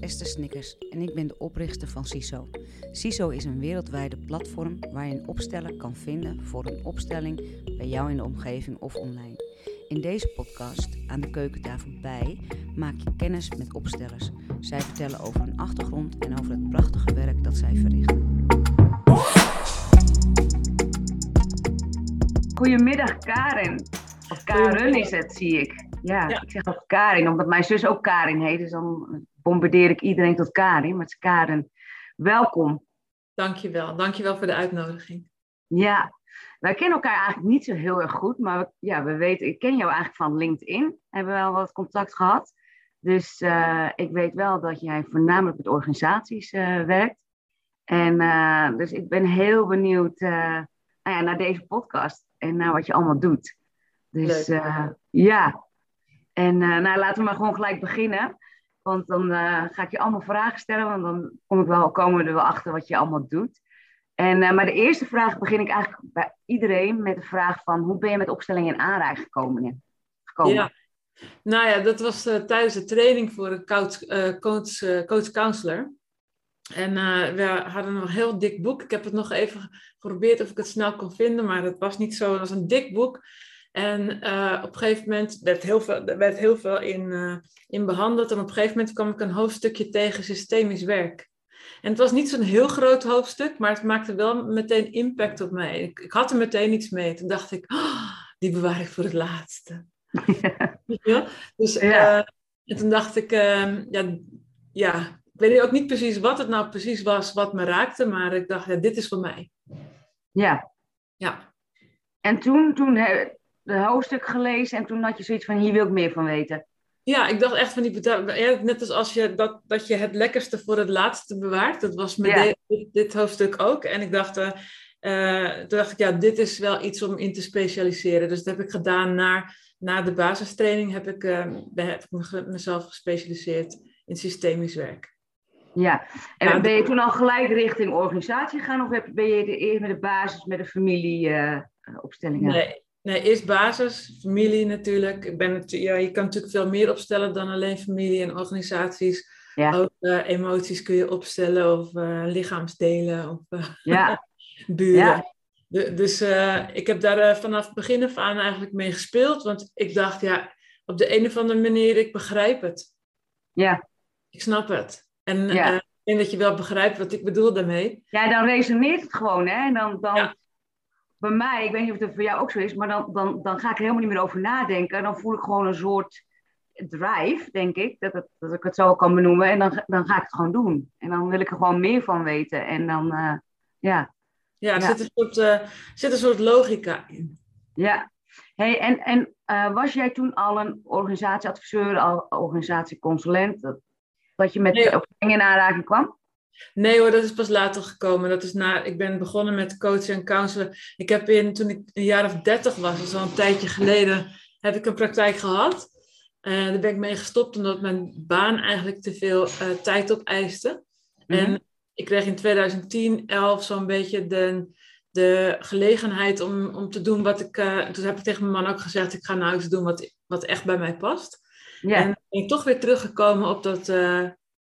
is Esther Snickers en ik ben de oprichter van CISO. CISO is een wereldwijde platform waar je een opsteller kan vinden voor een opstelling bij jou in de omgeving of online. In deze podcast, aan de keukentafel bij, maak je kennis met opstellers. Zij vertellen over hun achtergrond en over het prachtige werk dat zij verrichten. Goedemiddag Karin. Of Karen is het, zie ik. Ja, ik zeg ook Karin, omdat mijn zus ook Karin heet. Dus dan bombardeer ik iedereen tot Karin. Maar het is Karen. Welkom. Dankjewel. Dankjewel voor de uitnodiging. Ja, wij kennen elkaar eigenlijk niet zo heel erg goed. Maar we, ja, we weten, ik ken jou eigenlijk van LinkedIn. Hebben we wel wat contact gehad. Dus uh, ik weet wel dat jij voornamelijk met organisaties uh, werkt. En uh, dus ik ben heel benieuwd nou ja, naar deze podcast en naar wat je allemaal doet. Dus ja, en nou, laten we maar gewoon gelijk beginnen. Want dan uh, ga ik je allemaal vragen stellen. Want dan kom ik wel, komen we er wel achter wat je allemaal doet. En, uh, maar de eerste vraag begin ik eigenlijk bij iedereen met de vraag van... hoe ben je met opstellingen in aanraking gekomen? gekomen? Ja, nou ja, dat was tijdens de training voor een coach, coach, coach counselor. En we hadden een heel dik boek. Ik heb het nog even geprobeerd of ik het snel kon vinden, maar het was niet zo. Het was een dik boek. En uh, op een gegeven moment werd heel veel, werd heel veel in, uh, in behandeld. En op een gegeven moment kwam ik een hoofdstukje tegen systemisch werk. En het was niet zo'n heel groot hoofdstuk, maar het maakte wel meteen impact op mij. Ik, ik had er meteen iets mee. Toen dacht ik, oh, die bewaar ik voor het laatste. Ja. Dus ja. Uh, en toen dacht ik, ehm, ja, ja, ik weet ook niet precies wat het nou precies was wat me raakte, maar ik dacht, ja, dit is voor mij. Ja. Ja. En toen, toen de hoofdstuk gelezen en toen had je zoiets van, hier wil ik meer van weten. Ja, ik dacht echt van die ja, net als als je dat, dat je het lekkerste voor het laatste bewaart. Dat was met ja. dit, dit, hoofdstuk ook. En ik dacht, uh, uh, toen dacht ik, ja, dit is wel iets om in te specialiseren. Dus dat heb ik gedaan na, na de basistraining. Heb ik, uh, heb ik mezelf gespecialiseerd in systemisch werk. Ja, en ben je toen al gelijk richting organisatie gegaan? Of ben je eerst met de basis, met de familieopstellingen? nee, Nee, eerst basis, familie natuurlijk. Ik ben het, ja, je kan natuurlijk veel meer opstellen dan alleen familie en organisaties. Ja. Ook uh, emoties kun je opstellen of uh, lichaamsdelen of uh, ja. buren. Ja. De, dus ik heb daar vanaf het begin af aan eigenlijk mee gespeeld. Want ik dacht, ja, op de een of andere manier, ik begrijp het. Ja. Ik snap het. En ja. ik denk dat je wel begrijpt wat ik bedoel daarmee. Ja, dan resoneert het gewoon, hè? En dan, dan bij mij, ik weet niet of het voor jou ook zo is, maar dan, dan, dan ga ik er helemaal niet meer over nadenken. Dan voel ik gewoon een soort drive, denk ik, dat, het, dat ik het zo kan benoemen. En dan, dan ga ik het gewoon doen. En dan wil ik er gewoon meer van weten. En dan, uh, ja. Ja, er ja. Zit, een soort, uh, zit een soort logica in. Ja. Hey, en en uh, was jij toen al een organisatieadviseur, al organisatieconsulent, dat, dat je met nee. dingen in aanraking kwam? Nee hoor, dat is pas later gekomen. Dat is na, ik ben begonnen met coachen en counselen. Ik heb in, toen ik een jaar of dertig was, dus al een tijdje geleden, heb ik een praktijk gehad. En daar ben ik mee gestopt omdat mijn baan eigenlijk te veel uh, tijd opeiste. Mm-hmm. En ik kreeg in 2010, 11 zo'n beetje de, de gelegenheid om, om te doen wat ik... Uh, toen heb ik tegen mijn man ook gezegd, ik ga nou iets doen wat, wat echt bij mij past. Yeah. En ben ik toch weer teruggekomen op dat...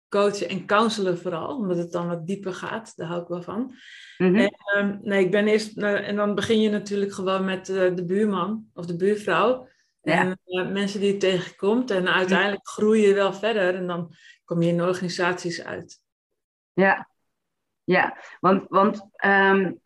Coachen en counselen vooral, omdat het dan wat dieper gaat. Daar hou ik wel van. Mm-hmm. en, um, nee, ik ben eerst, uh, en dan begin je natuurlijk gewoon met uh, de buurman of de buurvrouw. Ja. En uh, mensen die je tegenkomt. En uiteindelijk groei je wel verder en dan kom je in organisaties uit. Ja, ja. want, want um,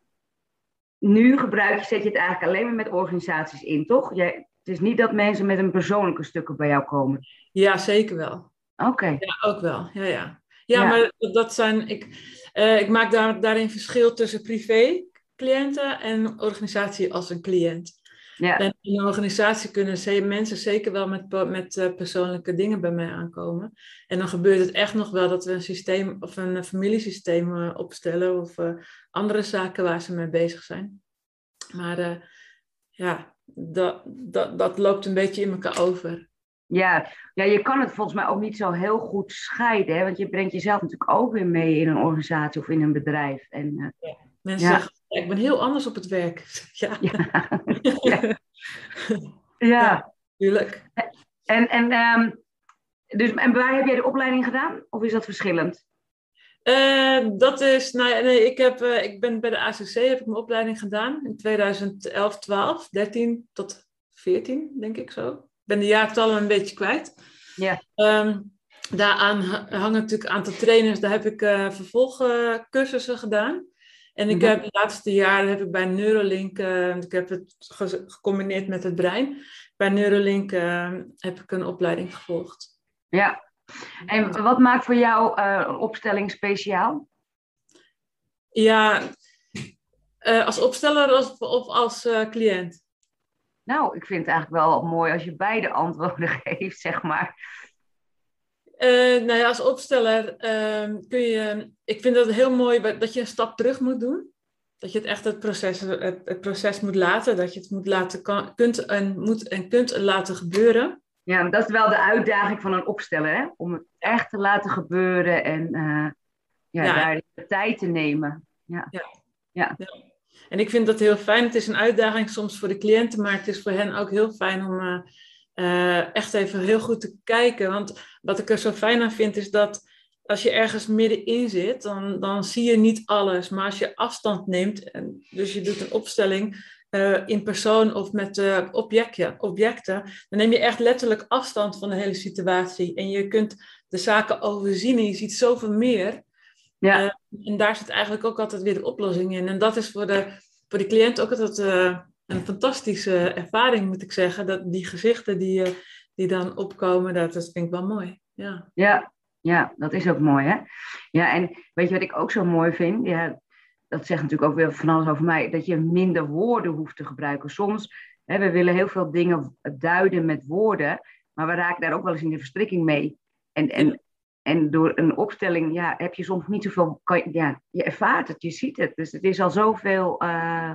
nu gebruik je, zet je het eigenlijk alleen maar met organisaties in, toch? Jij, het is niet dat mensen met een persoonlijke stukken bij jou komen. Ja, zeker wel. Oké. Ja, ook wel. Ja, ja. ja, maar dat zijn. Ik, uh, ik maak daar, daarin verschil tussen privé-cliënten en organisatie als een cliënt. Ja. En in een organisatie kunnen mensen zeker wel met, met uh, persoonlijke dingen bij mij aankomen. En dan gebeurt het echt nog wel dat we een systeem of een familiesysteem uh, opstellen of andere zaken waar ze mee bezig zijn. Maar ja, dat, dat, dat loopt een beetje in elkaar over. Ja, ja, je kan het volgens mij ook niet zo heel goed scheiden. Hè? Want je brengt jezelf natuurlijk ook weer mee in een organisatie of in een bedrijf. En, uh, ja. Mensen ja. zeggen, ik ben heel anders op het werk. Ja, ja. ja. ja. tuurlijk. En, en um, Dus, en waar heb jij de opleiding gedaan? Of is dat verschillend? Uh, dat is, nou nee, ik, heb, uh, ik ben bij de ACC, heb ik mijn opleiding gedaan in 2011, 12, 13 tot 14, denk ik zo. Ik ben de jaartallen een beetje kwijt. Ja. Um, daaraan hangen natuurlijk een aantal trainers. Daar heb ik uh, vervolgcursussen gedaan. En ik heb de laatste jaren heb ik bij Neuralink, ik heb het gecombineerd met het brein. Bij Neuralink heb ik een opleiding gevolgd. Ja, en wat maakt voor jou een opstelling speciaal? Ja, als opsteller of, of als cliënt? Nou, ik vind het eigenlijk wel mooi als je beide antwoorden geeft, zeg maar. nou ja, als opsteller ehm, kun je... Ik vind het heel mooi dat je een stap terug moet doen. Dat je het echt het proces, het, het proces moet laten. Dat je het moet laten, kan, kunt, en, moet en kunt laten gebeuren. Ja, dat is wel de uitdaging van een opsteller, hè? om het echt te laten gebeuren en uh, ja, ja, daar de tijd te nemen. Ja. Ja. ja. En ik vind dat heel fijn. Het is een uitdaging soms voor de cliënten, maar het is voor hen ook heel fijn om uh, uh, echt even heel goed te kijken. Want wat ik er zo fijn aan vind, is dat als je ergens middenin zit, dan, dan zie je niet alles. Maar als je afstand neemt, en dus je doet een opstelling uh, in persoon of met objectje, objecten, dan neem je echt letterlijk afstand van de hele situatie. En je kunt de zaken overzien en je ziet zoveel meer. Ja. Uh, en daar zit eigenlijk ook altijd weer de oplossing in. En dat is voor de, voor de cliënt ook altijd een fantastische ervaring, moet ik zeggen. Dat die gezichten die, die dan opkomen, dat, dat vind ik wel mooi. Ja. Ja, ja, dat is ook mooi, hè? Ja, en weet je wat ik ook zo mooi vind? Ja, dat zegt natuurlijk ook weer van alles over mij, dat je minder woorden hoeft te gebruiken. Soms, hè, we willen heel veel dingen duiden met woorden, maar we raken daar ook wel eens in de verstrikking mee. En, en, en door een opstelling ja, heb je soms niet zoveel, kan, ja, je ervaart het, je ziet het. Dus het is al zoveel, uh,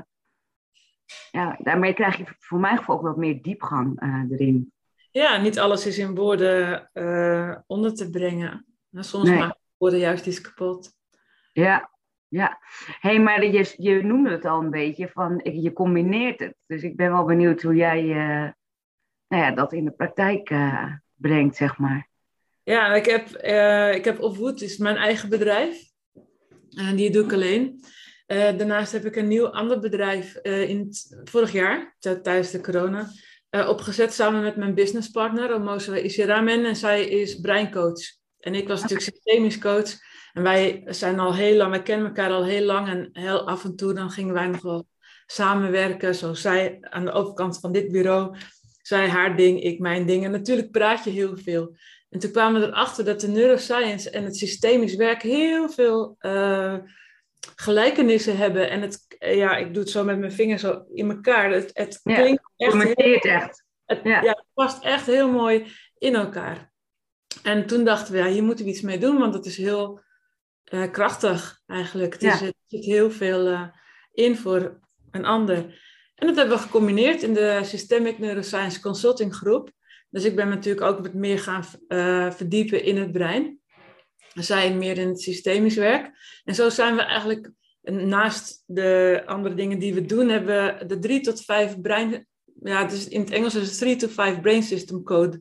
ja, daarmee krijg je voor mijn gevoel ook wat meer diepgang uh, erin. Ja, niet alles is in woorden uh, onder te brengen. Soms nee. maken woorden juist iets kapot. Ja, ja, hey, maar je, je noemde het al een beetje, van je combineert het. Dus ik ben wel benieuwd hoe jij nou ja, dat in de praktijk brengt, zeg maar. Ja, ik heb, uh, ik heb is mijn eigen bedrijf. En die doe ik alleen. daarnaast heb ik een nieuw ander bedrijf in vorig jaar, tijdens de corona, opgezet samen met mijn businesspartner, Omosa Isiramen. En zij is breincoach. En ik was natuurlijk systemisch coach. En wij zijn al heel lang, wij kennen elkaar al heel lang en heel af en toe dan gingen wij nog wel samenwerken. Zoals zij aan de overkant van dit bureau, zij haar ding, ik mijn ding. En natuurlijk praat je heel veel. En toen kwamen we erachter dat de neuroscience en het systemisch werk heel veel uh, gelijkenissen hebben. En het, ja, ik doe het zo met mijn vingers zo in elkaar. Het, het klinkt echt, heel, echt. Het, ja. ja, het past echt heel mooi in elkaar. En toen dachten we, ja, hier moeten we iets mee doen, want het is heel uh, krachtig eigenlijk. Het, is, het zit heel veel uh, in voor een ander. En dat hebben we gecombineerd in de Systemic Neuroscience Consulting Groep. Dus ik ben natuurlijk ook wat meer gaan uh, verdiepen in het brein. Zij meer in het systemisch werk. En zo zijn we eigenlijk, naast de andere dingen die we doen, hebben we de drie tot vijf brein... Ja, is, in het Engels is het 3 to 5 Brain System Code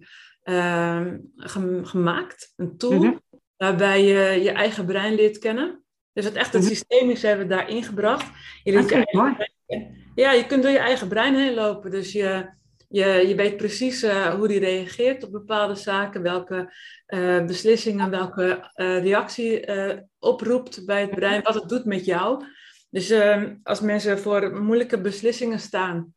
gemaakt. Een tool. Mm -hmm waarbij je je eigen brein leert kennen. Dus het echt het mhm. systemische hebben we daarin gebracht. Je leert okay, je eigen ja, je kunt door je eigen brein heen lopen. Dus je, je, je weet precies uh, hoe die reageert op bepaalde zaken, welke uh, beslissingen, welke uh, reactie oproept bij het brein, wat het doet met jou. Dus ehm, als mensen voor moeilijke beslissingen staan,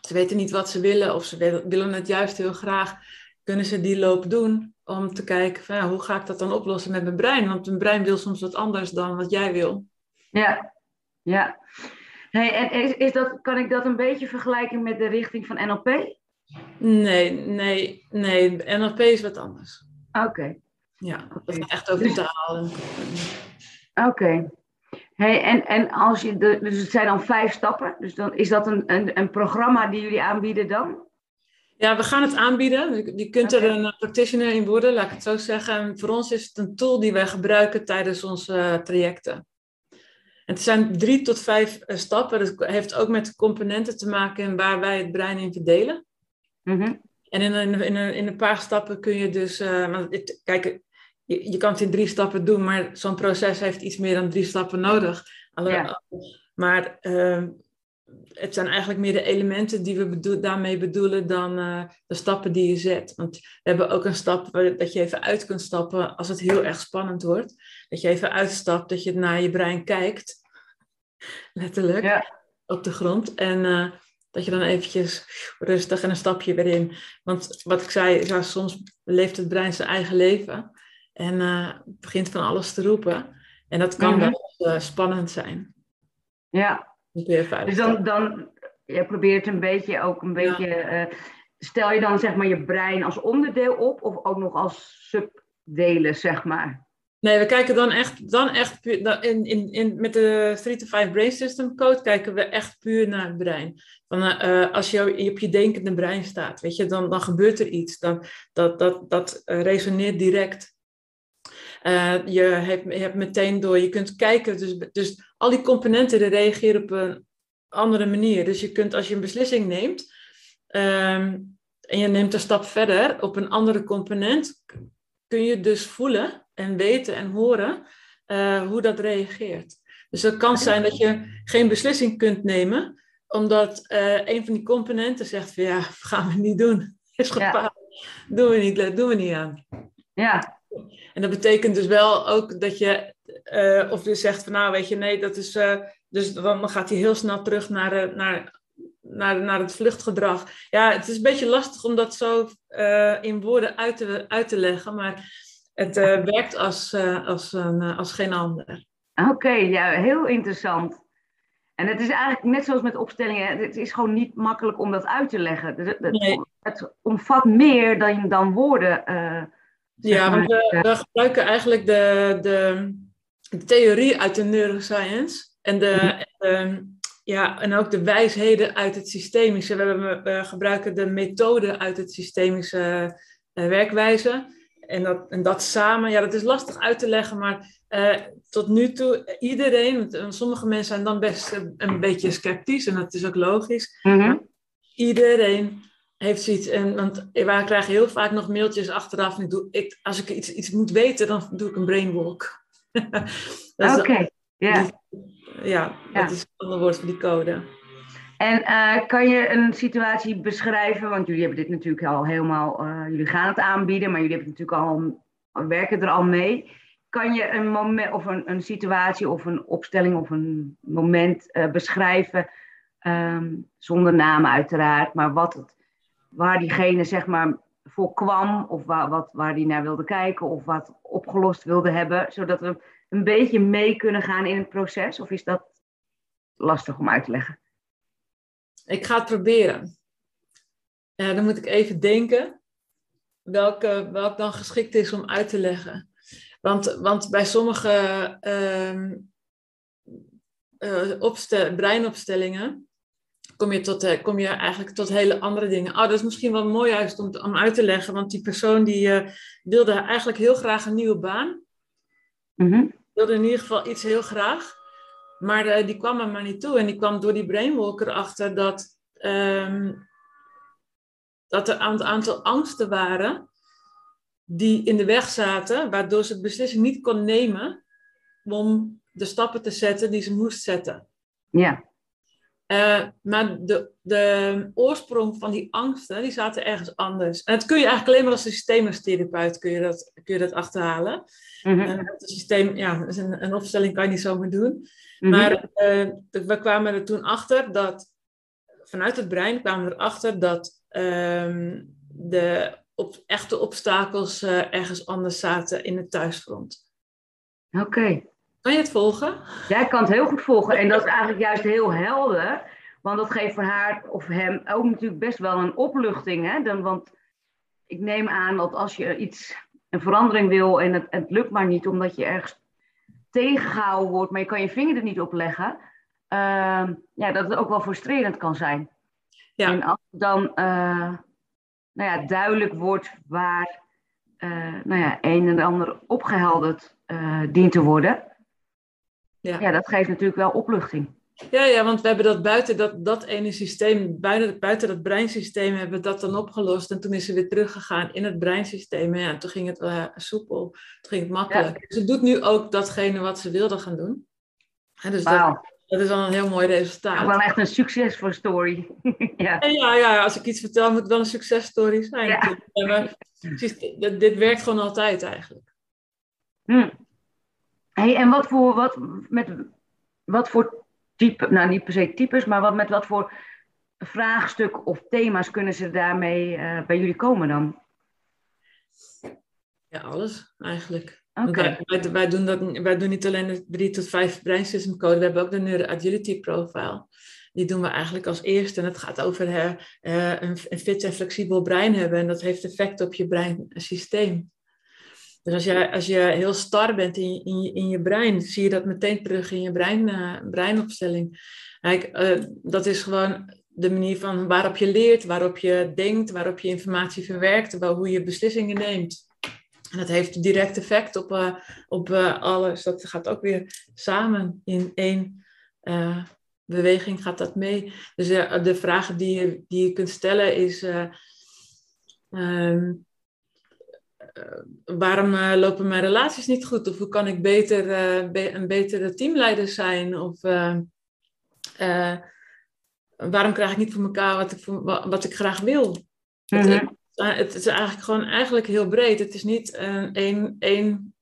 ze weten niet wat ze willen of ze willen het juist heel graag, kunnen ze die loop doen om te kijken van, hoe ga ik dat dan oplossen met mijn brein? Want mijn brein wil soms wat anders dan wat jij wil. Ja, ja. Hey, en is, is dat, kan ik dat een beetje vergelijken met de richting van NLP? Nee, nee, nee. NLP is wat anders. Oké. Ja, dat is echt over taal. Oké. Okay. Hey, en, en als je de, dus het zijn dan vijf stappen. Dus dan is dat een, een, een programma die jullie aanbieden dan? Ja, we gaan het aanbieden. Je kunt er een practitioner in worden, laat ik het zo zeggen. En voor ons is het een tool die wij gebruiken tijdens onze uh, trajecten. En het zijn drie tot vijf uh, stappen. Dat heeft ook met componenten te maken waar wij het brein in verdelen. Mm -hmm. En in een, in, een, in een paar stappen kun je dus, uh, kijk, je, je kan het in drie stappen doen, maar zo'n proces heeft iets meer dan drie stappen nodig. Ja. Maar uh, het zijn eigenlijk meer de elementen die we daarmee bedoelen dan uh, de stappen die je zet. Want we hebben ook een stap dat je even uit kunt stappen als het heel erg spannend wordt. Dat je even uitstapt, dat je naar je brein kijkt, letterlijk, ja. op de grond. En uh, dat je dan eventjes rustig en een stapje weer in. Want wat ik zei, ja, soms leeft het brein zijn eigen leven en uh, begint van alles te roepen. En dat kan mm wel spannend zijn. Ja, dus dan, dan je probeert een beetje ook een beetje. Uh, stel je dan zeg maar je brein als onderdeel op of ook nog als subdelen, zeg maar? Nee, we kijken dan echt, dan echt in, in, in, met de 3 to 5 Brain System Code kijken we echt puur naar het brein. Van, uh, als je op je denkende brein staat, weet je, dan, dan gebeurt er iets. Dan, dat dat, dat resoneert direct. Je, hebt, je hebt meteen door, je kunt kijken, dus, dus al die componenten reageren op een andere manier. Dus je kunt als je een beslissing neemt um, en je neemt een stap verder op een andere component, kun je dus voelen en weten en horen uh, hoe dat reageert. Dus het kan zijn dat je geen beslissing kunt nemen, omdat uh, een van die componenten zegt van ja, gaan we niet doen. Is gepaard. Ja. Doen we niet, doen we niet aan. Ja, en dat betekent dus wel ook dat je, uh, of dus zegt van nou weet je, nee, dat is, dus dan gaat hij heel snel terug naar, naar, naar, naar het vluchtgedrag. Ja, het is een beetje lastig om dat zo in woorden uit te, uit te leggen, maar het werkt als, als, een, als geen ander. Oké, ja, heel interessant. En het is eigenlijk net zoals met opstellingen, het is gewoon niet makkelijk om dat uit te leggen. Het, het, het omvat meer dan, dan woorden. Ja, want we, we, gebruiken eigenlijk de, de, de, theorie uit de neuroscience en, de, mhm. ja, en ook de wijsheden uit het systemische. We, hebben, we gebruiken de methode uit het systemische werkwijze. En dat, en dat samen, ja, dat is lastig uit te leggen, maar uh, tot nu toe, iedereen, sommige mensen zijn dan best een beetje sceptisch en dat is ook logisch. Mm Iedereen heeft zoiets. En, want wij krijgen heel vaak nog mailtjes achteraf. En ik doe, ik, als ik iets, iets moet weten, dan doe ik een brainwalk. Oké, ja. Ja, dat is het andere woord voor die code. En uh, kan je een situatie beschrijven? Want jullie hebben dit natuurlijk al helemaal. Uh, jullie gaan het aanbieden, maar jullie hebben het natuurlijk al, werken er al mee. Kan je een moment of een, een situatie of een opstelling of een moment uh, beschrijven? Um, zonder namen uiteraard, maar wat het waar diegene zeg maar voor kwam, of waar, wat, waar die naar wilde kijken, of wat opgelost wilde hebben, zodat we een beetje mee kunnen gaan in het proces? Of is dat lastig om uit te leggen? Ik ga het proberen. Ja, dan moet ik even denken welke, welk dan geschikt is om uit te leggen. Want, want bij sommige uh, uh, breinopstellingen kom je, tot, uh, kom je eigenlijk tot hele andere dingen. Oh, dat is misschien wel mooi juist om, om uit te leggen, want die persoon die uh, wilde eigenlijk heel graag een nieuwe baan. Mm Wilde in ieder geval iets heel graag. Maar uh, die kwam er maar niet toe. En die kwam door die brainwalker achter dat, um, dat er een aantal angsten waren die in de weg zaten, waardoor ze beslissing niet kon nemen om de stappen te zetten die ze moest zetten. Ja. Uh, maar de, de oorsprong van die angsten, die zaten ergens anders. En dat kun je eigenlijk alleen maar als systeemtherapeut kun je dat, kun je dat achterhalen. Mm -hmm. uh, het systeem, ja, een, een opstelling kan je niet zomaar doen. Mm -hmm. Maar uh, we kwamen er toen achter dat, vanuit het brein kwamen we erachter dat um, de op, echte obstakels ergens anders zaten in het thuisfront. Oké. Kan je het volgen? Ja, ik kan het heel goed volgen. En dat is eigenlijk juist heel helder. Want dat geeft voor haar of hem ook natuurlijk best wel een opluchting. Hè? Dan, want ik neem aan dat als je iets, een verandering wil en het, het lukt maar niet omdat je ergens tegengehouden wordt, maar je kan je vinger er niet op leggen. Uh, ja, dat het ook wel frustrerend kan zijn. Ja. En als dan uh, nou ja, duidelijk wordt waar uh, nou ja, een en ander opgehelderd uh, dient te worden, ja. ja, dat geeft natuurlijk wel opluchting. Ja, ja, want we hebben dat buiten dat, dat ene systeem, buiten, buiten dat breinsysteem, hebben we dat dan opgelost. En toen is ze weer teruggegaan in het breinsysteem. En ja, toen ging het wel soepel, toen ging het makkelijk. Ze doet nu ook datgene wat ze wilde gaan doen. En dus dat, dat, is dan een heel mooi resultaat. Wel echt een succesvol story. ja. ja. ja, als ik iets vertel, moet het wel een successtory zijn. Ja. Maar, dit werkt gewoon altijd eigenlijk. Hm. Hey, en wat voor, wat, met, wat voor type, nou niet per se types, maar wat, met wat voor vraagstuk of thema's kunnen ze daarmee uh, bij jullie komen dan? Ja, alles eigenlijk. Okay. Wij, wij, doen dat, wij doen niet alleen de 3 tot 5 breinsystemcode, we hebben ook de Neuro Agility Profile. Die doen we eigenlijk als eerste. En het gaat over uh, een, een fit en flexibel brein hebben. En dat heeft effect op je breinsysteem. Dus als je, als je heel star bent in, in, in je brein, zie je dat meteen terug in je brein, uh, breinopstelling. Kijk, uh, dat is gewoon de manier van waarop je leert, waarop je denkt, waarop je informatie verwerkt, hoe je beslissingen neemt. En dat heeft direct effect op, uh, op alles. Dat gaat ook weer samen in één beweging gaat dat mee. Dus de vragen die je, die je kunt stellen is... Um, eh, waarom uh, lopen mijn relaties niet goed? Of hoe kan ik beter, uh, een betere teamleider zijn? Of waarom krijg ik niet voor elkaar wat ik, wat ik graag wil? het, mhm. het, is eigenlijk gewoon eigenlijk heel breed. Het is niet één. één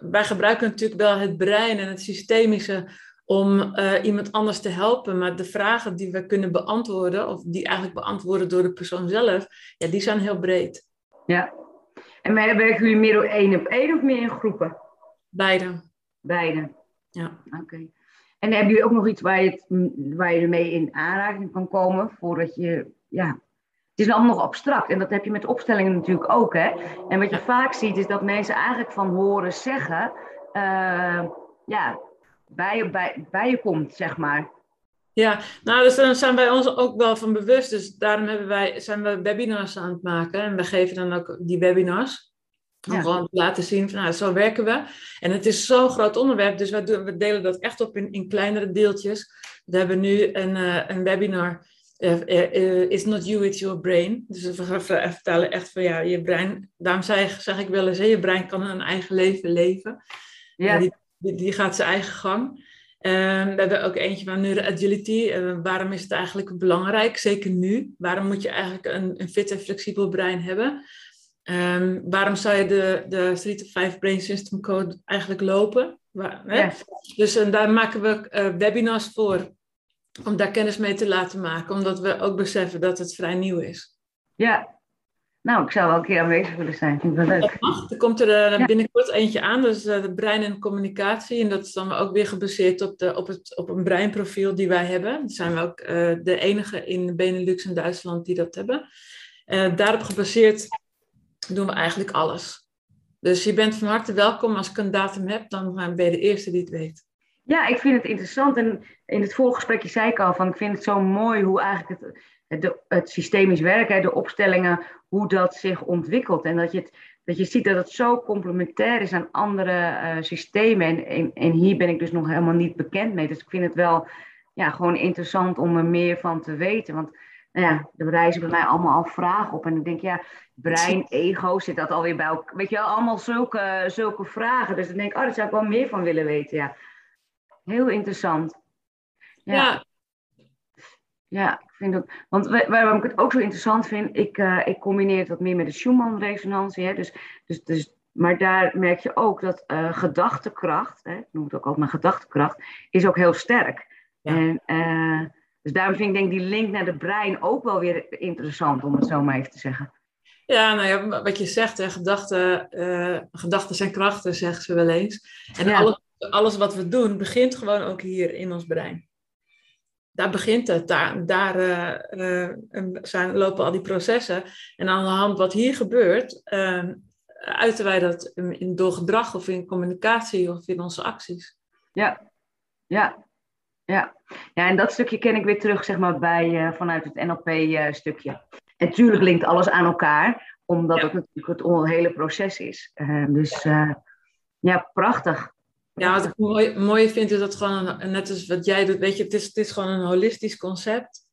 wij gebruiken natuurlijk wel het brein en het systemische om iemand anders te helpen. Maar de vragen die we kunnen beantwoorden, of die eigenlijk beantwoorden door de persoon zelf, ja, die zijn heel breed. Ja, en werken jullie meer één op één of meer in groepen? Beide. Beide. Ja. Oké. En hebben jullie ook nog iets waar je, het, waar je ermee in aanraking kan komen voordat je, ja, het is allemaal nog abstract en dat heb je met opstellingen natuurlijk ook, hè? En wat je vaak ziet is dat mensen eigenlijk van horen zeggen, uh, ja, bij je, bij, bij je komt, zeg maar. Ja, nou, dus daar zijn wij ons ook wel van bewust. Dus daarom hebben wij, zijn we webinars aan het maken. En we geven dan ook die webinars. Om gewoon te laten zien van, nou, zo werken we. En het is zo'n groot onderwerp, dus we, doen, we delen dat echt op in, in kleinere deeltjes. We hebben nu een, uh, een webinar, uh, It's not you, it's your brain. Dus we vertellen echt van, ja, je brein, daarom zeg, zeg ik wel eens, je brein kan een eigen leven leven. Ja. Die, die, die gaat zijn eigen gang. Ehm, we hebben ook eentje van neuroagility. Uh, waarom is het eigenlijk belangrijk, zeker nu? Waarom moet je eigenlijk een, een fit en flexibel brein hebben? Um, waarom zou je de, de 3 to 5 Brain System Code eigenlijk lopen? Waar, hè? Dus uh, daar maken we uh, webinars voor om daar kennis mee te laten maken, omdat we ook beseffen dat het vrij nieuw is. Ja, nou, ik zou wel een keer aanwezig willen zijn. Vind ik wel leuk. Er komt er uh, binnenkort eentje aan, dus uh, de brein en communicatie. En dat is dan ook weer gebaseerd op, de, op, het, op een breinprofiel die wij hebben. Zijn we ook uh, de enige in Benelux en Duitsland die dat hebben. daarop gebaseerd doen we eigenlijk alles. Dus je bent van harte welkom. Als ik een datum heb, dan ben je de eerste die het weet. Ja, ik vind het interessant. En in het voorgesprekje zei ik al van, ik vind het zo mooi hoe eigenlijk het het, systemisch werken, de opstellingen, hoe dat zich ontwikkelt. En dat je, het, dat je ziet dat het zo complementair is aan andere uh, systemen. En, en, hier ben ik dus nog helemaal niet bekend mee. Dus ik vind het wel ja, gewoon interessant om er meer van te weten. Want nou ja, er reizen bij mij allemaal al vragen op. En ik denk, ja, brein, ego, zit dat alweer bij elkaar? Weet je wel, allemaal zulke, zulke vragen. Dus dan denk ik, oh, daar zou ik wel meer van willen weten. Ja, heel interessant. ja. Ja, ik vind dat. Want waarom ik het ook zo interessant vind, ik, uh, ik combineer het wat meer met de Schumann-resonantie. Dus, dus, dus, maar daar merk je ook dat uh, gedachtekracht, hè, ik noem het ook altijd maar gedachtekracht, is ook heel sterk. Ja. En, uh, dus daarom vind ik denk die link naar de brein ook wel weer interessant, om het zo maar even te zeggen. Ja, nou ja, wat je zegt, hè, gedachten, gedachten zijn krachten, zeggen ze wel eens. En alles, alles wat we doen, begint gewoon ook hier in ons brein daar begint het. Daar, daar uh, zijn, lopen al die processen. En aan de hand wat hier gebeurt, uh, uiten wij dat in, door gedrag of in communicatie of in onze acties. Ja, ja, ja. Ja, en dat stukje ken ik weer terug, zeg maar, bij, vanuit het NLP-stukje. en natuurlijk linkt alles aan elkaar, omdat het natuurlijk het hele proces is. dus ja, prachtig. Ja, wat ik mooi, mooi vind is dat gewoon, een, net als wat jij doet, weet je, het is, het is gewoon een holistisch concept.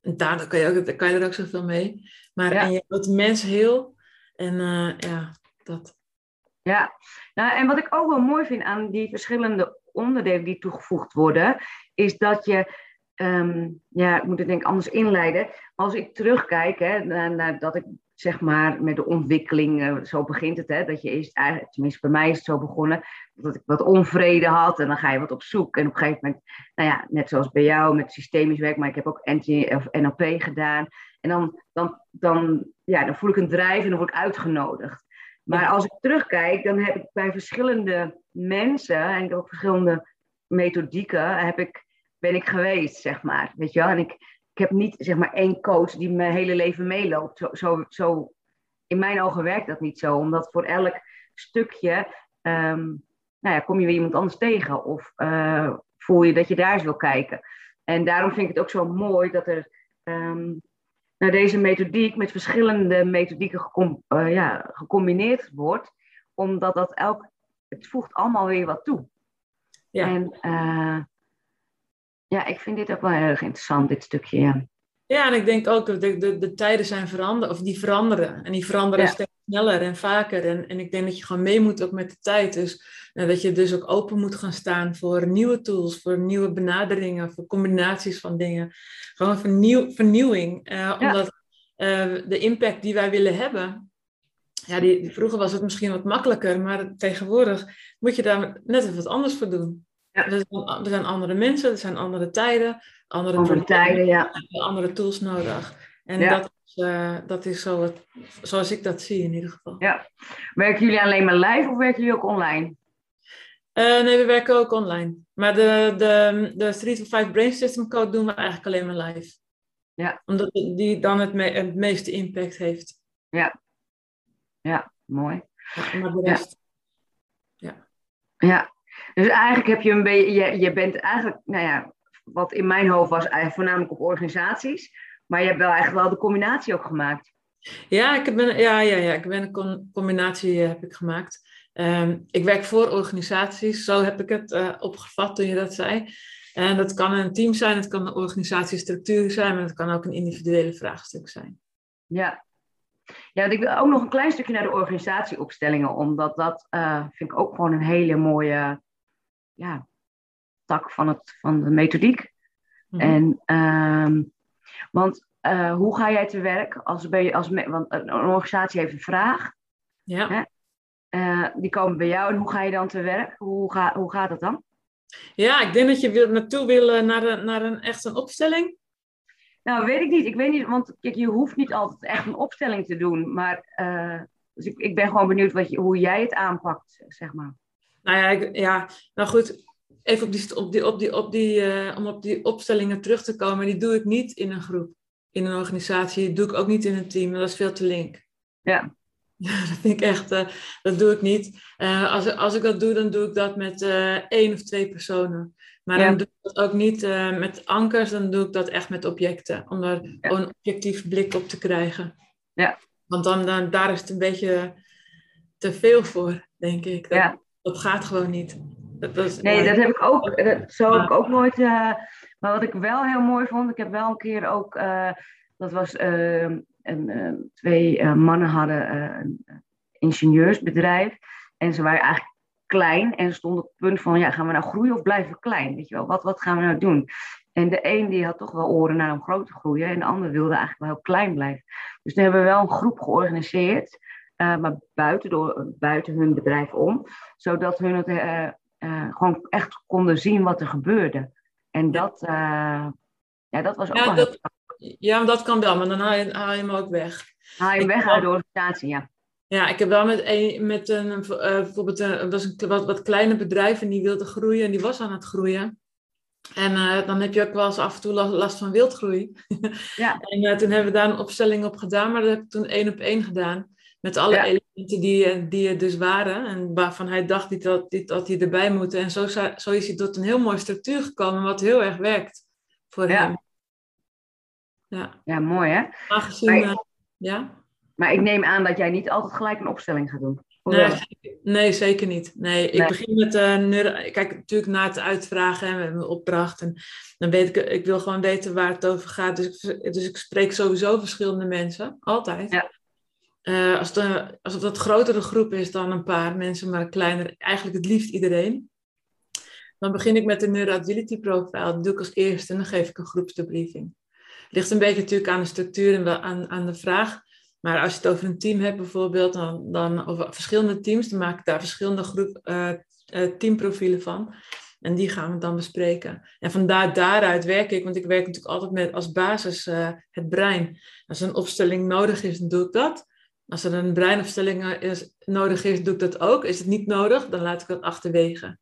En daar kan je, ook, daar kan je er ook zoveel mee. Maar en je houdt mens heel. En uh, ja, dat. Ja, nou, en wat ik ook wel mooi vind aan die verschillende onderdelen die toegevoegd worden, is dat je, um, ja, ik moet het denk ik anders inleiden. Als ik terugkijk, hè, naar, dat ik zeg maar met de ontwikkeling, uh, zo begint het, hè, dat je eerst eigenlijk, tenminste bij mij is het zo begonnen, dat ik wat onvrede had en dan ga je wat op zoek. En op een gegeven moment, nou ja, net zoals bij jou met systemisch werk, maar ik heb ook NLP gedaan. En dan, dan, dan, ja, dan voel ik een drijf en dan word ik uitgenodigd. Maar als ik terugkijk, dan heb ik bij verschillende mensen en ook verschillende methodieken heb ik, ben ik geweest, zeg maar. Weet je wel? En ik, ik heb niet zeg maar één coach die mijn hele leven meeloopt. Zo, zo, zo, in mijn ogen werkt dat niet zo, omdat voor elk stukje um, nou ja, kom je weer iemand anders tegen of uh, voel je dat je daar eens wil kijken. En daarom vind ik het ook zo mooi dat er um, naar deze methodiek met verschillende methodieken gecom uh, ja, gecombineerd wordt, omdat dat elk, het voegt allemaal weer wat toe. Ja. En uh, ja, ik vind dit ook wel heel erg interessant, dit stukje. Ja, ja en ik denk ook dat de, de, de tijden zijn veranderen, of die veranderen. En die veranderen ja. steeds sneller en vaker. En, en ik denk dat je gewoon mee moet ook met de tijd. Dus dat je dus ook open moet gaan staan voor nieuwe tools, voor nieuwe benaderingen, voor combinaties van dingen. Gewoon vernieuw, vernieuwing. Uh, ja. Omdat uh, de impact die wij willen hebben, ja, die, vroeger was het misschien wat makkelijker, maar tegenwoordig moet je daar net even wat anders voor doen. Ja. Er, zijn, er, zijn, andere mensen, er zijn andere tijden, andere, andere tijden, ja. andere tools nodig. En ja. dat, is, uh, dat is zo het, zoals ik dat zie in ieder geval. Ja. Werken jullie alleen maar live of werken jullie ook online? Uh, nee, we werken ook online. Maar de, de, de 3 to 5 Brain System Code doen we eigenlijk alleen maar live. Ja. Omdat die dan het, me het meeste impact heeft. Ja. Ja, mooi. Ja, maar de rest... Ja. ja. Dus eigenlijk heb je een beetje... Je, je bent eigenlijk, nou ja, wat in mijn hoofd was eigenlijk voornamelijk op organisaties. Maar je hebt wel eigenlijk wel de combinatie ook gemaakt. Ja, ik ben, ja, ja, ja, ik ben een combinatie heb ik gemaakt. Um, ik werk voor organisaties, zo heb ik het uh, opgevat toen je dat zei. En dat kan een team zijn, het kan een organisatiestructuur zijn, maar het kan ook een individuele vraagstuk zijn. Ja. Ja, ik wil ook nog een klein stukje naar de organisatieopstellingen, omdat dat uh, vind ik ook gewoon een hele mooie ja, tak van, het, van de methodiek. Mm -hmm. En, um, want uh, hoe ga jij te werk als, ben je, als want een organisatie heeft een vraag. Ja. Hè? Uh, die komen bij jou en hoe ga je dan te werk? Hoe, ga, hoe gaat dat dan? Ja, ik denk dat je wil, naartoe wil naar, een, naar een, echt een opstelling. Nou, weet ik niet. Ik weet niet, want kijk, je hoeft niet altijd echt een opstelling te doen. Maar uh, dus ik, ik ben gewoon benieuwd wat je, hoe jij het aanpakt, zeg maar. Nou ja, ik, ja nou goed. Even op die, op die, op die, op die, uh, om op die opstellingen terug te komen. Die doe ik niet in een groep, in een organisatie. Die doe ik ook niet in een team. Dat is veel te link. Ja. Ja, dat vind ik echt, uh, dat doe ik niet. Uh, als, als ik dat doe, dan doe ik dat met uh, één of twee personen. Maar ja. dan doe ik dat ook niet met ankers, dan doe ik dat echt met objecten. Om daar ja. een objectief blik op te krijgen. Ja. Want dan, dan, daar is het een beetje te veel voor, denk ik. Dat, ja. dat gaat gewoon niet. Dat, dat is, nee, dat heb ik ook, dat, zo heb ik ook nooit... maar wat ik wel heel mooi vond, ik heb wel een keer ook... dat was en, uh, twee uh, mannen hadden uh, een ingenieursbedrijf. En ze waren eigenlijk klein en ze stonden op het punt van, ja, gaan we nou groeien of blijven we klein? Weet je wel, wat, wat gaan we nou doen? En de een die had toch wel oren naar om groot te groeien en de ander wilde eigenlijk wel heel klein blijven. Dus toen hebben we wel een groep georganiseerd, maar buiten, door, buiten hun bedrijf om, zodat hun het gewoon echt konden zien wat er gebeurde. En dat, ja, dat was ook ja, wel dat, ja, maar dat kan wel, maar dan haal je, haal je hem ook weg. Haal je hem weg uit de organisatie, ja. Ja, ik heb wel met een, met een uh, bijvoorbeeld een, was een wat, wat kleine bedrijf en die wilde groeien en die was aan het groeien. En uh, dan heb je ook wel eens af en toe last van wildgroei. Ja. en uh, toen hebben we daar een opstelling op gedaan, maar dat heb ik toen één op één gedaan. Met alle ja. elementen die, die er dus waren en waarvan hij dacht die, dat, die, dat die erbij moeten. En zo, zo is hij tot een heel mooie structuur gekomen, wat heel erg werkt voor ja. hem. Ja. ja, mooi hè? Aangezien, maar, ja? Maar ik neem aan dat jij niet altijd gelijk een opstelling gaat doen. Nee, nee, zeker niet. Nee, ik begin met uh, neuro... Kijk, natuurlijk na het uitvragen en mijn opdracht. En dan weet ik, ik wil gewoon weten waar het over gaat. Dus ik, dus ik spreek sowieso verschillende mensen. Altijd. Ja. Uh, als, de, als het wat grotere groep is dan een paar mensen, maar kleiner, eigenlijk het liefst iedereen. Dan begin ik met de neuroagility profile. Dat doe ik als eerste en dan geef ik een groepsdebriefing. Ligt een beetje natuurlijk aan de structuur en aan, aan de vraag. Maar als je het over een team hebt bijvoorbeeld, dan, dan over verschillende teams, dan maak ik daar verschillende groep, uh, teamprofielen van. En die gaan we dan bespreken. En vandaar daaruit werk ik, want ik werk natuurlijk altijd met als basis uh, het brein. Als er een opstelling nodig is, dan doe ik dat. Als er een breinopstelling is, nodig is, doe ik dat ook. Is het niet nodig, dan laat ik dat achterwege.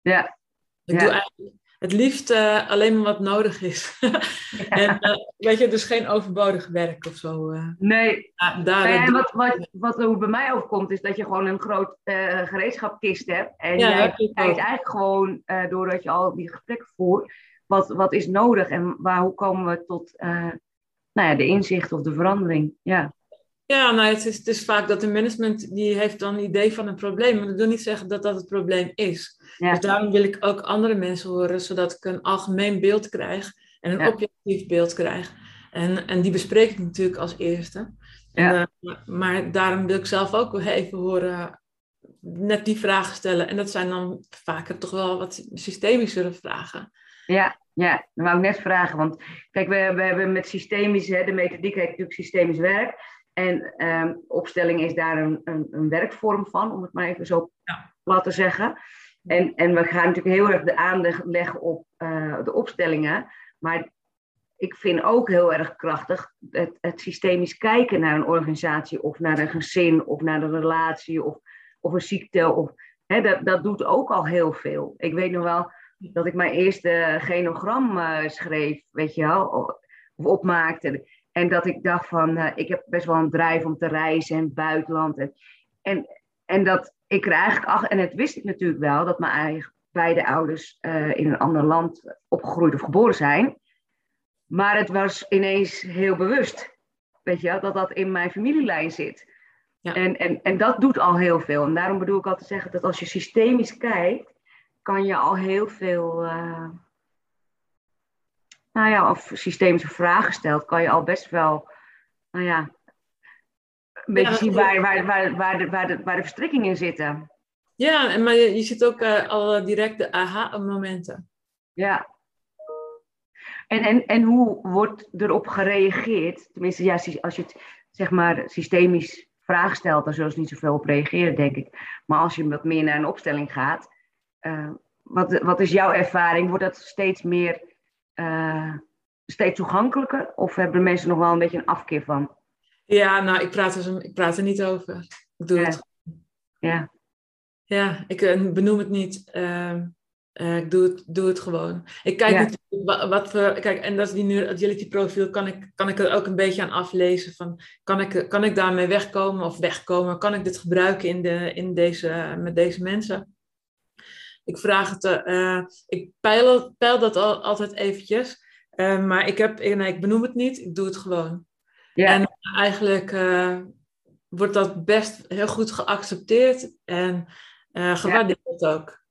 Ja. Ik doe eigenlijk het liefst uh, alleen maar wat nodig is. en uh, weet je, dus geen overbodig werk of zo. Uh. Nee. daar, nee en wat, wat, wat er bij mij overkomt, is dat je gewoon een groot gereedschapkist hebt. En ja, jij kijkt eigenlijk gewoon, doordat je al die gesprekken voert, wat, wat is nodig en waar, hoe komen we tot nou ja, de inzicht of de verandering. Ja. Ja, nou, het is, het is vaak dat de management die heeft dan een idee van een probleem, maar dat wil niet zeggen dat dat het probleem is. Dus daarom wil ik ook andere mensen horen, zodat ik een algemeen beeld krijg en een objectief beeld krijg. En, en die bespreek ik natuurlijk als eerste. En, uh, maar daarom wil ik zelf ook even horen, net die vragen stellen. En dat zijn dan vaker toch wel wat systemischere vragen. Ja, ja, dat wou ik net vragen. Want kijk, we, we hebben met systemisch, hè, de methodiek heet natuurlijk systemisch werk. En um, opstelling is daar een, een, een, werkvorm van, om het maar even zo ja. plat te zeggen. En, en we gaan natuurlijk heel erg de aandacht leggen op uh, de opstellingen. Maar ik vind ook heel erg krachtig het, het, systemisch kijken naar een organisatie of naar een gezin of naar een relatie of, of een ziekte. Of, hè, dat, dat doet ook al heel veel. Ik weet nog wel dat ik mijn eerste genogram uh, schreef, weet je wel, of, of opmaakte. En dat ik dacht van, uh, ik heb best wel een drijf om te reizen het buitenland. En, en, en dat ik er eigenlijk achter, en het wist ik natuurlijk wel, dat mijn eigen beide ouders uh, in een ander land opgegroeid of geboren zijn. Maar het was ineens heel bewust, weet je, dat dat in mijn familielijn zit. Ja. En, en, en dat doet al heel veel. En daarom bedoel ik altijd zeggen dat als je systemisch kijkt, kan je al heel veel. Uh, nou ja, of systemische vragen stelt, kan je al best wel, nou ja, een beetje zien waar, waar, waar, waar, de, waar, de, waar de verstrikkingen in zitten. Ja, maar je, je ziet ook uh, al direct de aha-momenten. Ja. En, en, en hoe wordt erop gereageerd? Tenminste, ja, als je het zeg maar systemisch vraag stelt, dan zullen ze niet zoveel op reageren, denk ik. Maar als je wat meer naar een opstelling gaat, uh, wat, wat is jouw ervaring? Wordt dat steeds meer uh, steeds toegankelijker? Of hebben mensen nog wel een beetje een afkeer van? Ja, nou, ik praat er, ik praat er niet over. Ik doe het. Ja. Ja, ik uh, benoem het niet. Uh, ik doe het, doe het gewoon. Ik kijk ja. wat, wat voor, kijk, en dat is die nu agility profiel, kan ik, kan ik er ook een beetje aan aflezen van, kan ik, kan ik daarmee wegkomen of wegkomen? Kan ik dit gebruiken in de, in deze, met deze mensen? Ik vraag het, uh, ik peil, peil dat al, altijd eventjes. Uh, maar ik, heb, nee, ik benoem het niet, ik doe het gewoon. Ja. En eigenlijk uh, wordt dat best heel goed geaccepteerd en gewaardeerd ja. ook.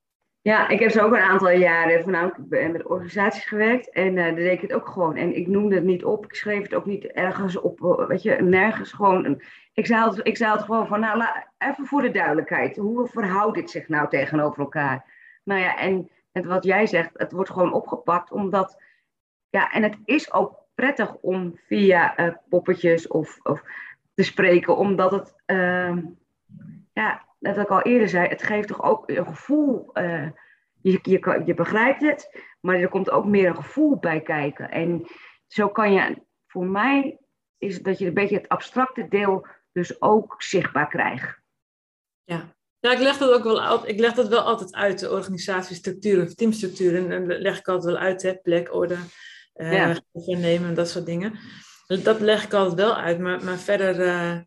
Ja, ik heb zo ook een aantal jaren voornamelijk met organisaties gewerkt. En uh, daar deed ik het ook gewoon. En ik noemde het niet op. Ik schreef het ook niet ergens op. Weet je, nergens gewoon. Ik zei het, ik zei het gewoon van, nou, even voor de duidelijkheid. Hoe verhoudt dit zich nou tegenover elkaar? Nou ja, en, en wat jij zegt, het wordt gewoon opgepakt omdat, ja, en het is ook prettig om via uh, poppetjes of, of te spreken, omdat het, uh, ja, net wat ik al eerder zei, het geeft toch ook een gevoel. Uh, je, je, je begrijpt het, maar er komt ook meer een gevoel bij kijken. En zo kan je, voor mij is dat je een beetje het abstracte deel dus ook zichtbaar krijgt. Ja, ja, ik leg dat ook wel ik leg dat wel altijd uit, de organisatiestructuur of teamstructuur. En dan leg ik altijd wel uit, hè, plek, orde, uh, ja. nemen, dat soort dingen. Dat leg ik altijd wel uit, maar, maar verder uh,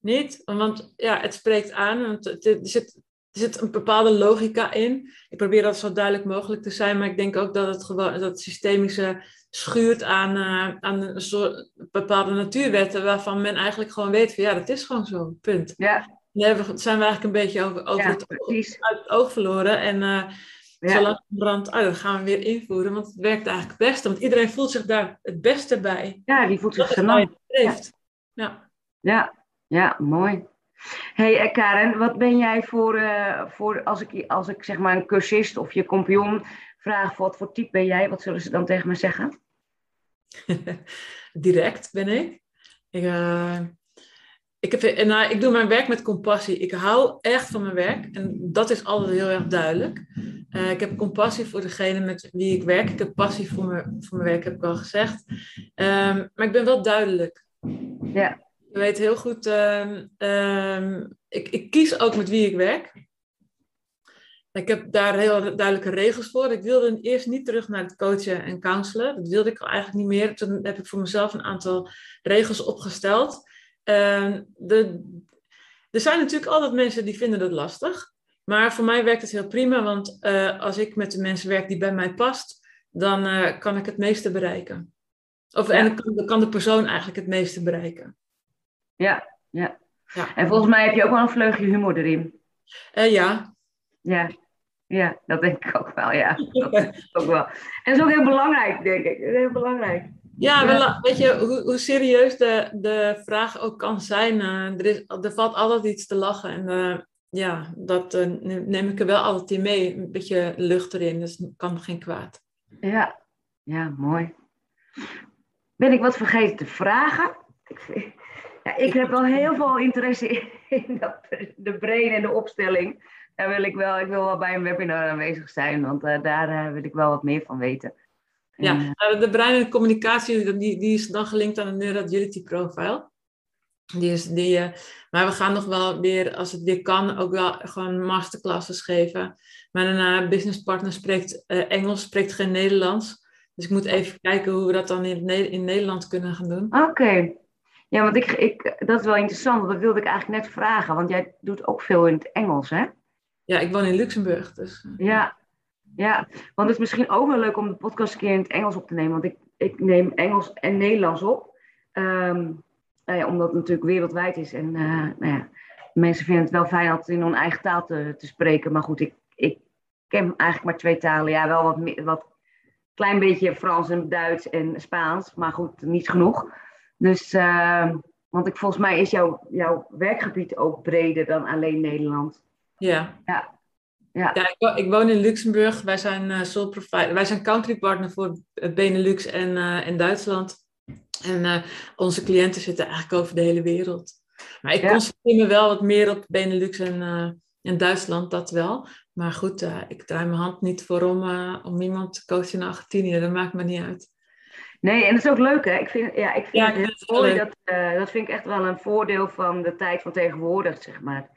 niet. Want ja, het spreekt aan, want het, er, zit, er zit een bepaalde logica in. Ik probeer dat zo duidelijk mogelijk te zijn, maar ik denk ook dat het gewoon dat het systemische schuurt aan, uh, aan een soort bepaalde natuurwetten waarvan men eigenlijk gewoon weet van ja, dat is gewoon zo, punt. Ja. Nee, we zijn we eigenlijk een beetje over, over Ja, het, oog- uit het verloren. En eh Ja. zo langzamerhand, oh, dat gaan we weer invoeren. Want het werkt eigenlijk het beste. Want iedereen voelt zich daar het beste bij. Ja, die voelt zich het streeft. Ja. Ja, ja, mooi. hey, eh, Karen, wat ben jij voor, eh, voor als, ik, als ik zeg maar een cursist of je compagnon vraag, wat voor type ben jij? Wat zullen ze dan tegen me zeggen? Direct ben ik. Ik, ik, heb, en, nou, ik doe mijn werk met compassie. Ik hou echt van mijn werk. En dat is altijd heel erg duidelijk. Eh, ik heb compassie voor degene met wie ik werk. Ik heb passie voor mijn, voor mijn werk, heb ik al gezegd. Ehm, maar ik ben wel duidelijk. Ja. Je weet heel goed, ehm, ehm, ik, ik kies ook met wie ik werk. Ik heb daar heel duidelijke regels voor. Ik wilde eerst niet terug naar het coachen en counselen. Dat wilde ik eigenlijk niet meer. Toen heb ik voor mezelf een aantal regels opgesteld. Ehm, de, er zijn natuurlijk altijd mensen die vinden dat lastig. Maar voor mij werkt het heel prima. Want eh, als ik met de mensen werk die bij mij past, dan eh, kan ik het meeste bereiken. Of, En kan, kan de persoon eigenlijk het meeste bereiken. Ja, ja. Ja. En volgens mij heb je ook wel een vleugje humor erin. Eh, ja, Ja, ja dat denk ik ook wel, ja. Dat is ook wel. En dat is ook heel belangrijk, denk ik. Heel belangrijk. Ja, wel, weet je, hoe, hoe serieus de, de vraag ook kan zijn, eh, er, is, er valt altijd iets te lachen. En eh, ja, dat eh, neem ik er wel altijd in mee. Een beetje lucht erin, dus kan geen kwaad. Ja, ja, mooi. Ben ik wat vergeten te vragen? Ja, ik heb wel heel veel interesse in, in dat, de brain en de opstelling. Daar wil ik wel, ik wil wel bij een webinar aanwezig zijn, want daar wil ik wel wat meer van weten. Ja, eh, nou, de brein en de communicatie, die, die is dan gelinkt aan de Neuragility Profile. Die is, die, eh, maar we gaan nog wel weer, als het weer kan, ook wel gewoon masterclasses geven. Mijn eh, businesspartner spreekt eh, Engels, spreekt geen Nederlands. Dus ik moet even kijken hoe we dat dan in, in Nederland kunnen gaan doen. Oké. Ja, want ik, ik, dat is wel interessant, want dat wilde ik eigenlijk net vragen. Want jij doet ook veel in het Engels, hè? Ja, ik woon in Luxemburg, dus... eh, Ja, ja. Want het is misschien ook wel leuk om de podcast een keer in het Engels op te nemen. Want ik, ik neem Engels en Nederlands op. Ehm, nou ja, omdat het natuurlijk wereldwijd is. En eh, nou ja, mensen vinden het wel fijn altijd in hun eigen taal te, te spreken. Maar goed, ik, ik ken eigenlijk maar twee talen. Ja, wel wat, wat klein beetje Frans en Duits en Spaans. Maar goed, niet genoeg. Dus, ehm, want ik, volgens mij is jouw, jouw werkgebied ook breder dan alleen Nederland. Ja. Ja. Ja, ik, wo- ik woon in Luxemburg. Wij zijn sole provider. Wij zijn country partner voor eh, Benelux en, en Duitsland. En onze cliënten zitten eigenlijk over de hele wereld. Maar ik Ja. concentreer me wel wat meer op Benelux en, en Duitsland, dat wel. Maar goed, ik draai mijn hand niet voor om, om iemand te coachen in Argentinië. Dat maakt me niet uit. Nee, en dat is ook leuk, hè? Ik vind, ja, ik vind Ja, het heel mooi. Dat, dat vind ik echt wel een voordeel van de tijd van tegenwoordig, zeg maar.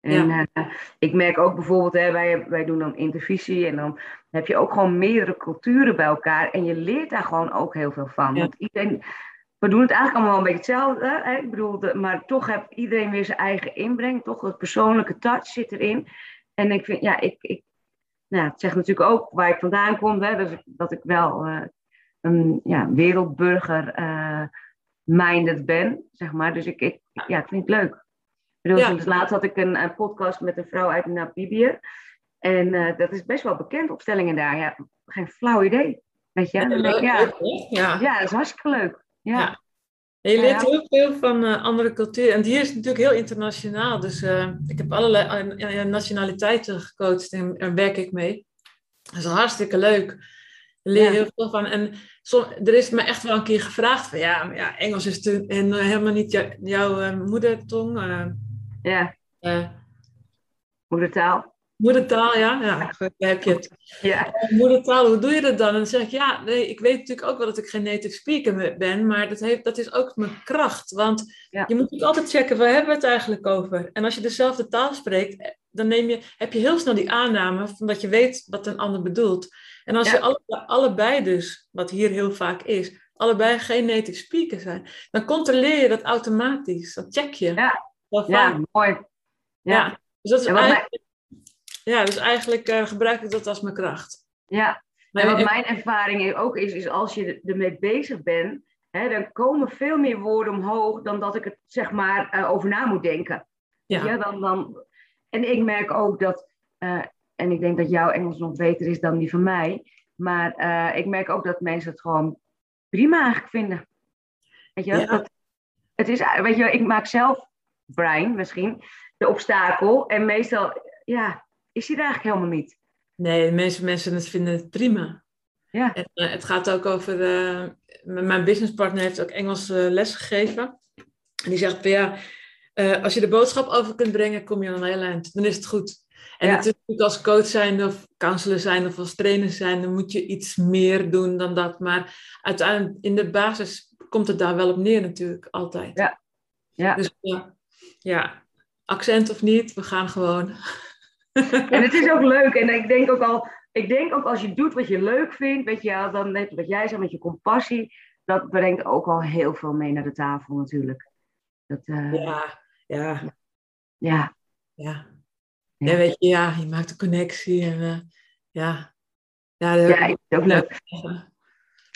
En eh, ik merk ook bijvoorbeeld, hè, wij, wij doen dan intervisie en dan heb je ook gewoon meerdere culturen bij elkaar. En je leert daar gewoon ook heel veel van. Ja. Want iedereen, we doen het eigenlijk allemaal een beetje hetzelfde. Hè? Ik bedoel, de- maar toch heeft iedereen weer zijn eigen inbreng. Toch het persoonlijke touch zit erin. En ik vind, ja, ik, ik nou, het zegt natuurlijk ook waar ik vandaan kom. Hè, dus dat ik wel eh, een ja, wereldburger eh, minded ben, zeg maar. Dus ik, ik, ja, ik vind het leuk. Ik bedoel, Ja. zoals laatst had ik een, een podcast met een vrouw uit Namibië. En eh, dat is best wel bekend, opstellingen daar. Ja, geen flauw idee. Weet je? Ik, ja, ja. ja, dat is hartstikke leuk. Ja. En je leert heel veel van eh, andere culturen. En hier is natuurlijk heel internationaal. Dus eh, ik heb allerlei eh, eh, nationaliteiten gecoacht en daar werk ik mee. Dat is hartstikke leuk. Ja. heel veel van. En som, er is me echt wel een keer gevraagd van ja, maar ja Engels is natuurlijk en, eh, helemaal niet jou- jouw eh, moedertong. Ja. eh, moedertaal. moedertaal, ja. Ja, goed, daar heb je het. Ja, Eh, moedertaal, hoe doe je dat dan? En dan zeg ik, ja, nee, ik weet natuurlijk ook wel dat ik geen native speaker ben, maar dat, heeft, dat is ook mijn kracht. Want Ja. je moet natuurlijk altijd checken, waar hebben we het eigenlijk over? En als je dezelfde taal spreekt, eh, dan neem je, heb je heel snel die aanname van dat je weet wat een ander bedoelt. En als Ja. je alle, allebei dus, wat hier heel vaak is, allebei geen native speaker zijn, dan controleer je dat automatisch. Dat check je. Ja. Ja mooi. Ja. Ja, Dus dat is mij- eigenlijk, ja, dus eigenlijk eh, gebruik ik dat als mijn kracht. ja. Maar En wat mijn ervaring ook is, is als je ermee bezig bent, hè, dan komen veel meer woorden omhoog dan dat ik het zeg maar eh, over na moet denken. Ja. dan, dan, en ik merk ook dat, eh, en ik denk dat jouw Engels nog beter is dan die van mij, maar ik merk ook dat mensen het gewoon prima eigenlijk vinden. Weet je, dat, het is, weet je, ik maak zelf, Brian misschien, de obstakel. En meestal, ja, is hij er eigenlijk helemaal niet. Nee, de meeste mensen het vinden het prima. Ja. En, uh, het gaat ook over, uh, mijn businesspartner heeft ook Engels uh, les gegeven. En die zegt, ja, als je de boodschap over kunt brengen, kom je aan een heel eind. Dan is het goed. En ja. natuurlijk als coach zijn of counselor zijn of als trainer zijn, dan moet je iets meer doen dan dat. Maar uiteindelijk in de basis komt het daar wel op neer natuurlijk, altijd. Ja. ja. Dus ja, ja, accent of niet, we gaan gewoon. En het is ook leuk. En ik denk ook al, ik denk ook als je doet wat je leuk vindt, weet je, dan net wat jij zei met je compassie, dat brengt ook al heel veel mee naar de tafel natuurlijk. Dat, uh, ja, ja. Ja. Ja. Ja, weet je, ja, je maakt een connectie en uh, ja. Ja, dat ja, is ook leuk.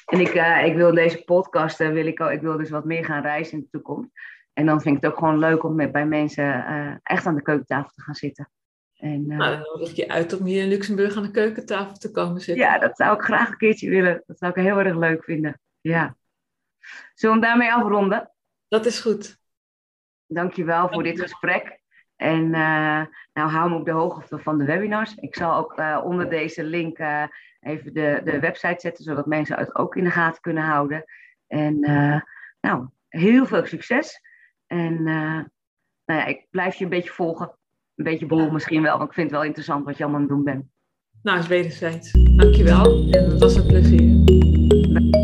En ik, uh, ik wil deze podcast, wil ik, ook, ik wil dus wat meer gaan reizen in de toekomst. En dan vind ik het ook gewoon leuk om met, bij mensen echt aan de keukentafel te gaan zitten. En, nou, dan nodig ik je uit om hier in Luxemburg aan de keukentafel te komen zitten. Ja, dat zou ik graag een keertje willen. Dat zou ik heel erg leuk vinden. Ja. Zullen we daarmee afronden? Dat is goed. Dankjewel voor dit gesprek. En uh, nou, hou me op de hoogte van de webinars. Ik zal ook uh, onder deze link uh, even de, de website zetten, zodat mensen het ook in de gaten kunnen houden. En nou, heel veel succes. En nou ja, ik blijf je een beetje volgen. Een beetje bol misschien wel, want ik vind het wel interessant wat je allemaal aan het doen bent. Nou, is wederzijds. Dankjewel en het was een plezier.